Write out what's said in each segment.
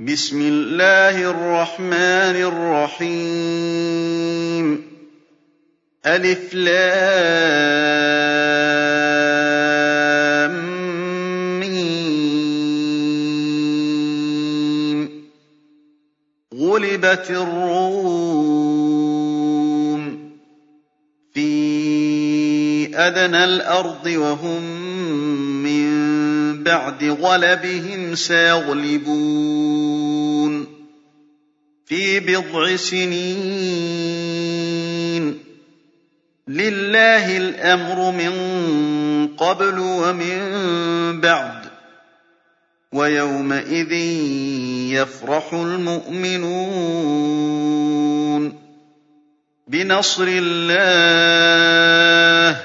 بِسْمِ اللَّهِ الرَّحْمَٰنِ الرَّحِيمِ. الم غُلِبَتِ الرُّومُ فِي أَدْنَى الْأَرْضِ وَهُم بَعْدِ غَلَبِهِمْ سَيَغْلِبُونَ فِي بِضْعِ سِنِينَ ۗ. لِلَّهِ الْأَمْرُ مِن قَبْلُ وَمِن بَعْدُ ۚ وَيَوْمَئِذٍ يَفْرَحُ الْمُؤْمِنُونَ. بِنَصْرِ اللَّهِ ۚ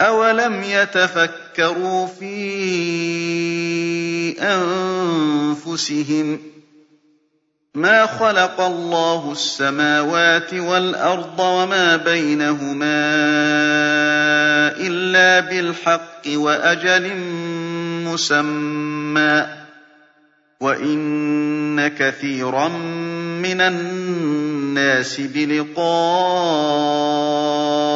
أَوَلَمْ يَتَفَكَّرُوا فِي أَنفُسِهِم ۗ مَّا خَلَقَ اللَّهُ السَّمَاوَاتِ وَالْأَرْضَ وَمَا بَيْنَهُمَا إِلَّا بِالْحَقِّ وَأَجَلٍ مُّسَمًّى ۗ وَإِنَّ كَثِيرًا مِّنَ النَّاسِ بِلِقَاءِ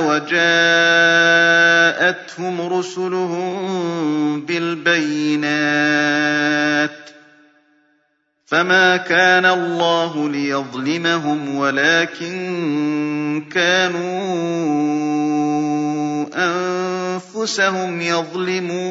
وَجَاءَتْهُمْ رُسُلُهُم بِالْبَيِّنَاتِ ۖ فَمَا كَانَ اللَّهُ لِيَظْلِمَهُمْ وَلَٰكِن كَانُوا أَنفُسَهُمْ يَظْلِمُونَ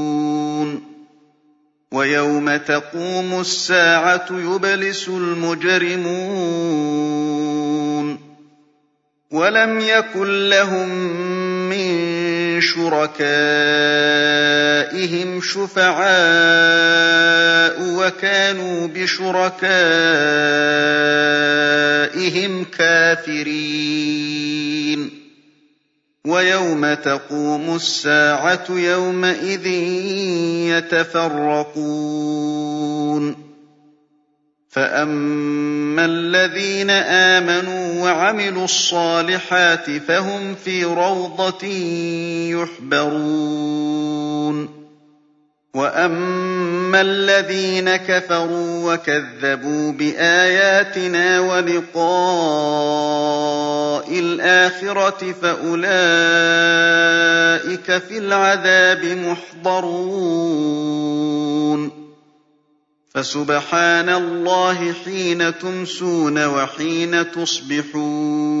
وَيَوْمَ تَقُومُ السَّاعَةُ يُبْلِسُ الْمُجْرِمُونَ وَلَمْ يَكُن لَّهُم مِّن شُرَكَائِهِمْ شُفَعَاءُ وَكَانُوا بِشُرَكَائِهِمْ كَافِرِينَ. وَيَوْمَ تَقُومُ السَّاعَةُ يَوْمَئِذٍ يَتَفَرَّقُونَ. فَأَمَّا الَّذِينَ آمَنُوا وَعَمِلُوا الصَّالِحَاتِ فَهُمْ فِي رَوْضَةٍ يُحْبَرُونَ. وَأَمَّا الَّذِينَ كَفَرُوا وَكَذَّبُوا بِآيَاتِنَا وَلِقَاءِ الْآخِرَةِ فَأُولَٰئِكَ فِي الْعَذَابِ مُحْضَرُونَ فَسُبْحَانَ اللَّهِ حِينَ تُمْسُونَ وَحِينَ تُصْبِحُونَ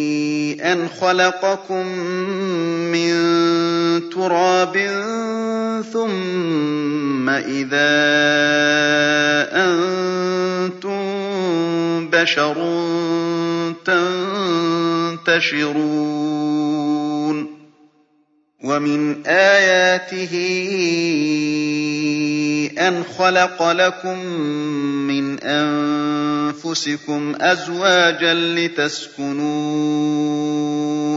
أَنْ خَلَقَكُم مِّن تُرَابٍ ثُمَّ إِذَا أَنتُم بَشَرٌ تَنتَشِرُونَ. وَمِنْ آيَاتِهِ أَنْ خَلَقَ لَكُم مِّنْ أَنفُسِكُمْ أَزْوَاجًا لِّتَسْكُنُوا.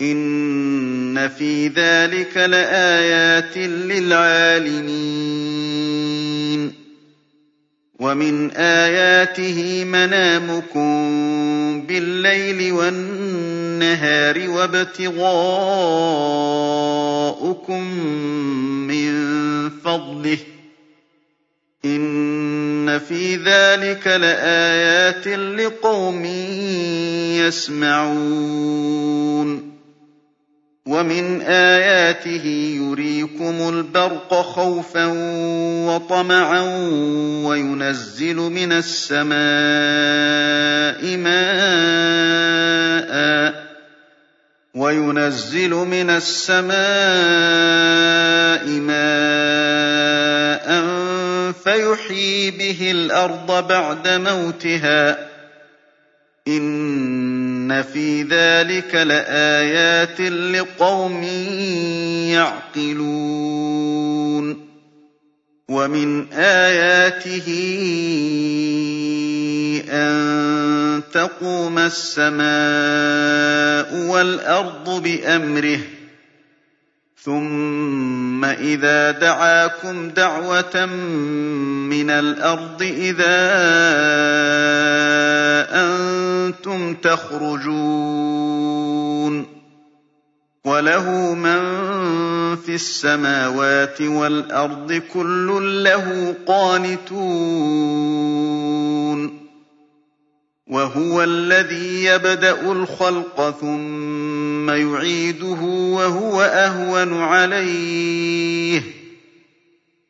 إِنَّ فِي ذَٰلِكَ لَآيَاتٍ لِّلْعَالِمِينَ وَمِنْ آيَاتِهِ مَنَامُكُم بِاللَّيْلِ وَالنَّهَارِ وَابْتِغَاؤُكُم مِّن فَضْلِهِ ۚ إِنَّ فِي ذَٰلِكَ لَآيَاتٍ لِّقَوْمٍ يَسْمَعُونَ وَمِنْ آيَاتِهِ يُرِيكُمُ الْبَرْقَ خَوْفًا وَطَمَعًا وَيُنَزِّلُ مِنَ السَّمَاءِ مَاءً وَيُنَزِّلُ مِنَ السَّمَاءِ مَاءً فَيُحْيِي بِهِ الْأَرْضَ بَعْدَ مَوْتِهَا ۚ إِنَّ فِي ذَٰلِكَ لَآيَاتٍ لِّقَوْمٍ يَعْقِلُونَ وَمِنْ آيَاتِهِ أَن تَقُومَ السَّمَاءُ وَالْأَرْضُ بِأَمْرِهِ ۚ ثُمَّ إِذَا دَعَاكُمْ دَعْوَةً مِّنَ الْأَرْضِ إِذَا أَنتُمْ تَخْرُجُونَ وَلَهُ مَن فِي السَّمَاوَاتِ وَالْأَرْضِ ۖ كُلٌّ لَّهُ قَانِتُونَ وَهُوَ الَّذِي يَبْدَأُ الْخَلْقَ ثُمَّ يُعِيدُهُ وَهُوَ أَهْوَنُ عَلَيْهِ ۚ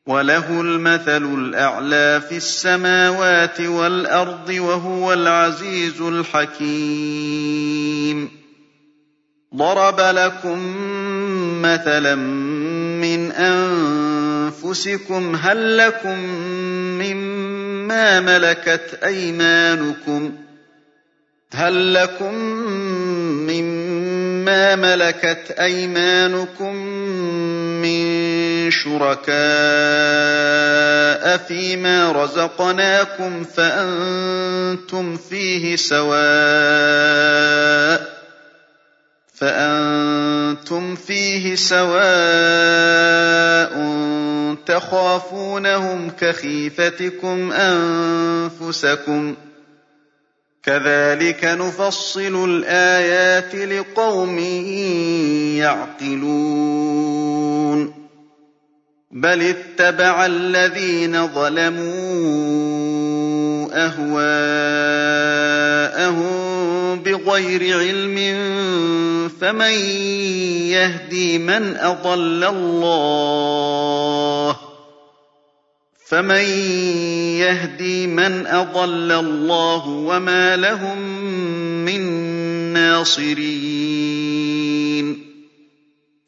وَلَهُ الْمَثَلُ الْأَعْلَىٰ فِي السَّمَاوَاتِ وَالْأَرْضِ ۖ وَهُوَ الْعَزِيزُ الْحَكِيمُ. ضَرَبَ لَكُم مَّثَلًا مِّنْ أَنفُسِكُمْ ۖ هَل لَّكُم مِّمَّا مَلَكَتْ أَيْمَانُكُم؟ هَل لَّكُم مِّمَّا مَلَكَتْ أَيْمَانُكُم؟ شُرَكَاءَ فِيمَا رَزَقْنَاكُمْ فَأَنتُمْ فِيهِ سَوَاءٌ تَخَافُونَهُمْ كَخِيفَتِكُمْ أَنفُسَكُمْ ۚ كَذَٰلِكَ نُفَصِّلُ الْآيَاتِ لِقَوْمٍ يَعْقِلُونَ بَلِ اتَّبَعَ الَّذِينَ ظَلَمُوا أَهْوَاءَهُم بِغَيْرِ عِلْمٍ فَمَن يَهْدِي مَنْ أَضَلَّ اللَّهُ وَمَا لَهُم مِّن نَّاصِرِينَ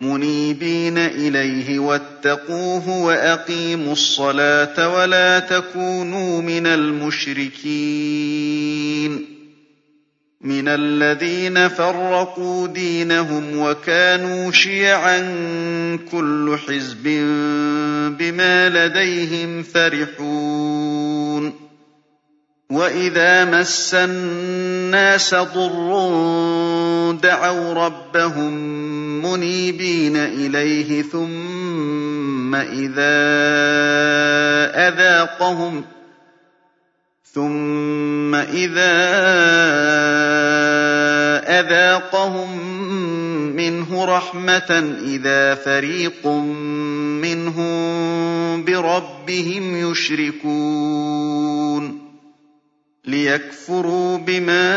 مُنِيبِينَ إِلَيْهِ وَاتَّقُوهُ وَأَقِيمُوا الصَّلَاةَ وَلَا تَكُونُوا مِنَ الْمُشْرِكِينَ. مِنَ الَّذِينَ فَرَّقُوا دِينَهُمْ وَكَانُوا شِيَعًا ۖ كُلُّ حِزْبٍ بِمَا لَدَيْهِمْ فَرِحُونَ. وَإِذَا مَسَّ النَّاسَ ضُرٌّ دَعَوْا رَبَّهُم مُّنِيبِينَ إِلَيْهِ ثُمَّ إِذَا أَذَاقَهُمْ ثُمَّ إِذَا أَذَاقَهُم مِّنْهُ رَحْمَةً إِذَا فَرِيقٌ مِّنْهُم بِرَبِّهِمْ يُشْرِكُونَ لِيَكْفُرُوا بِمَا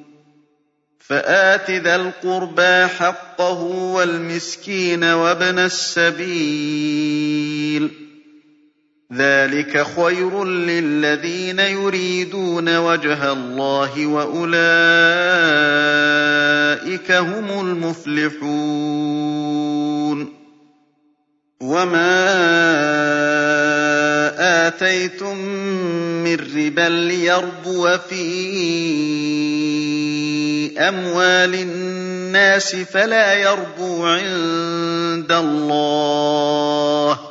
فَآتِ ذَا الْقُرْبَىٰ حَقَّهُ وَالْمِسْكِينَ وَابْنَ السَّبِيلِ ۚ. ذَٰلِكَ خَيْرٌ لِّلَّذِينَ يُرِيدُونَ وَجْهَ اللَّهِ ۖ وَأُولَٰئِكَ هُمُ الْمُفْلِحُونَ. وَمَا آتَيْتُم مِّن رِّبًا لِّيَرْبُوَ فِي أَمْوَالِ النَّاسِ فَلَا يَرْبُو عِندَ اللَّهِ ۖ.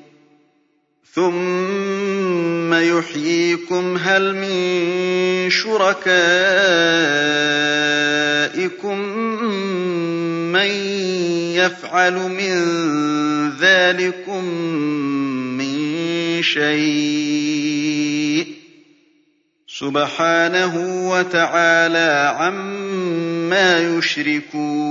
ثُمَّ يُحْيِيكُمْ هَلْ مِن شُرَكَائِكُم مَّن يَفْعَلُ مِن ذَٰلِكُم مِّن شَيْءٍ سُبْحَانَهُ وَتَعَالَىٰ عَمَّا يُشْرِكُونَ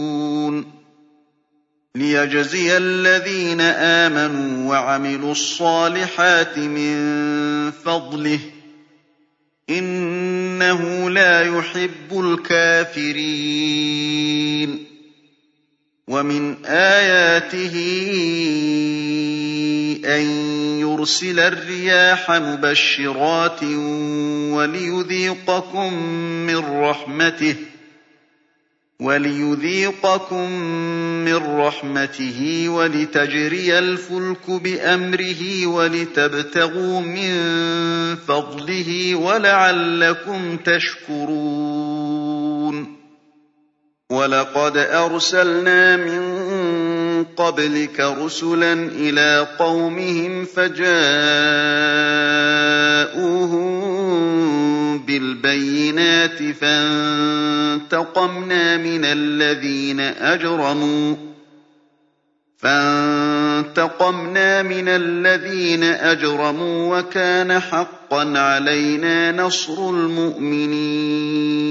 لِيَجْزِيَ الَّذِينَ آمَنُوا وَعَمِلُوا الصَّالِحَاتِ مِن فَضْلِهِ ۚ إِنَّهُ لَا يُحِبُّ الْكَافِرِينَ وَمِنْ آيَاتِهِ أَن يُرْسِلَ الرِّيَاحَ مُبَشِّرَاتٍ وَلِيُذِيقَكُم مِّن رَّحْمَتِهِ وَلِتَجْرِيَ الْفُلْكُ بِأَمْرِهِ وَلِتَبْتَغُوا مِن فَضْلِهِ وَلَعَلَّكُمْ تَشْكُرُونَ. وَلَقَدْ أَرْسَلْنَا مِن قَبْلِكَ رُسُلًا إِلَىٰ قَوْمِهِمْ فَجَاءُوهُم بِالْبَيِّنَاتِ فَانتَقَمْنَا مِنَ الَّذِينَ أَجْرَمُوا وَكَانَ حَقًّا عَلَيْنَا نَصْرُ الْمُؤْمِنِينَ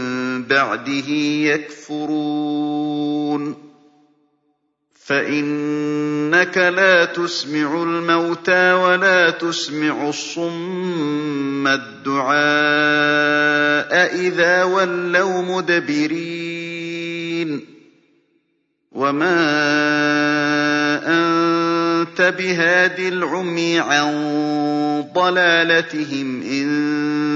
بَعْدِهِ يَكْفُرُونَ. فَإِنَّكَ لَا تُسْمِعُ الْمَوْتَىٰ وَلَا تُسْمِعُ الصُّمَّ الدُّعَاءَ إِذَا وَلَّوْا مُدْبِرِينَ. وَمَا أَنتَ بِهَادِ الْعُمْيِ عَن ضَلَالَتِهِمْ ۖ إِن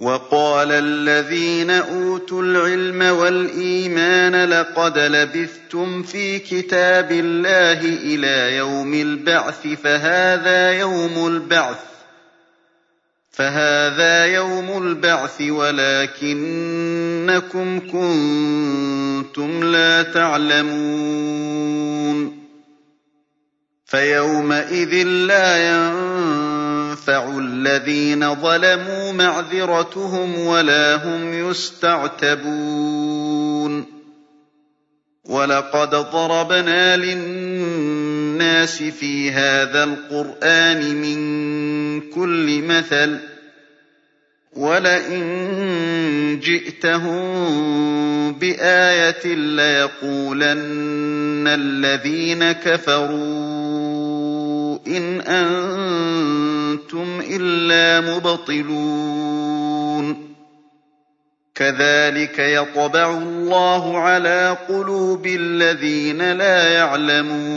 وَقَالَ الَّذِينَ أُوتُوا الْعِلْمَ وَالْإِيمَانَ لَقَدْ لَبِثْتُمْ فِي كِتَابِ اللَّهِ إِلَىٰ يَوْمِ الْبَعْثِ فَهَٰذَا يَوْمُ الْبَعْثِ وَلَٰكِنَّكُمْ كُنتُمْ لَا تَعْلَمُونَ. فَيَوْمَئِذٍ لَّا يَنفَعُ الَّذِينَ ظَلَمُوا مَعْذِرَتُهُمْ وَلَا هُمْ يُسْتَعْتَبُونَ وَلَقَدْ ضَرَبْنَا لِلنَّاسِ فِي هَٰذَا الْقُرْآنِ مِن كُلِّ مَثَلٍ ۚ وَلَئِن جِئْتَهُم بِآيَةٍ لَّيَقُولَنَّ الَّذِينَ كَفَرُوا إِنْ أَنتُمْ إِلَّا مُبْطِلُونَ كَذَٰلِكَ يَطْبَعُ اللَّهُ عَلَىٰ قُلُوبِ الَّذِينَ لَا يَعْلَمُونَ.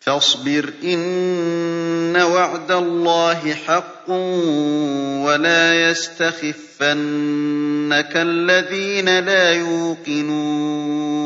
فَاصْبِرْ إِنَّ وَعْدَ اللَّهِ حَقٌّ وَلَا يَسْتَخِفَّنَّكَ الَّذِينَ لَا يُوقِنُونَ.